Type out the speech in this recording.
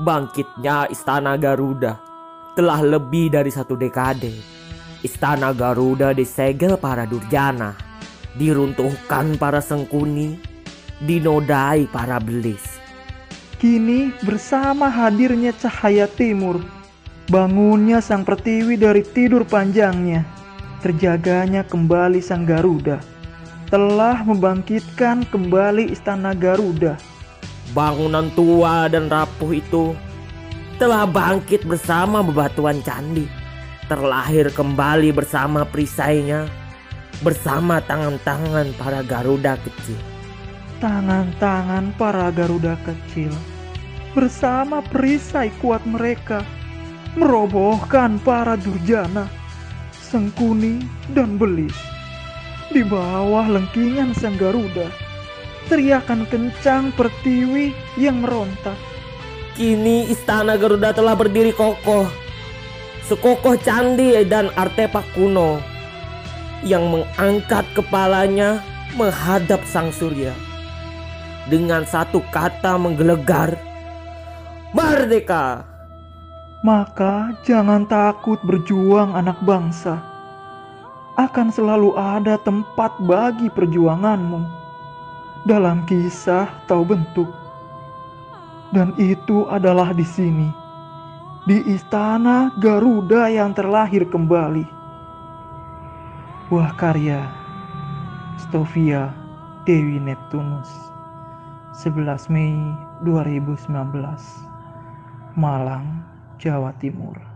bangkitnya Istana Garuda telah lebih dari satu dekade. Istana Garuda disegel para durjana, diruntuhkan para sengkuni, dinodai para belis. Kini bersama hadirnya cahaya timur, bangunnya sang pertiwi dari tidur panjangnya, terjaganya kembali sang Garuda, telah membangkitkan kembali istana Garuda. Bangunan tua dan rapuh itu telah bangkit bersama bebatuan candi, terlahir kembali bersama perisainya, bersama tangan-tangan para Garuda kecil. Tangan-tangan para Garuda kecil bersama perisai kuat mereka merobohkan para durjana, sengkuni, dan belis. Di bawah lengkingan sang Garuda, teriakan kencang pertiwi yang meronta. Kini istana Garuda telah berdiri kokoh, sekokoh candi dan artefak kuno yang mengangkat kepalanya menghadap sang surya. Dengan satu kata menggelegar, Merdeka! Maka jangan takut berjuang anak bangsa. Akan selalu ada tempat bagi perjuanganmu dalam kisah atau bentuk. Dan itu adalah di sini, di istana Garuda yang terlahir kembali. Buah karya Stovia Dewi Neptunus 11 Mei 2019 Malang, Jawa Timur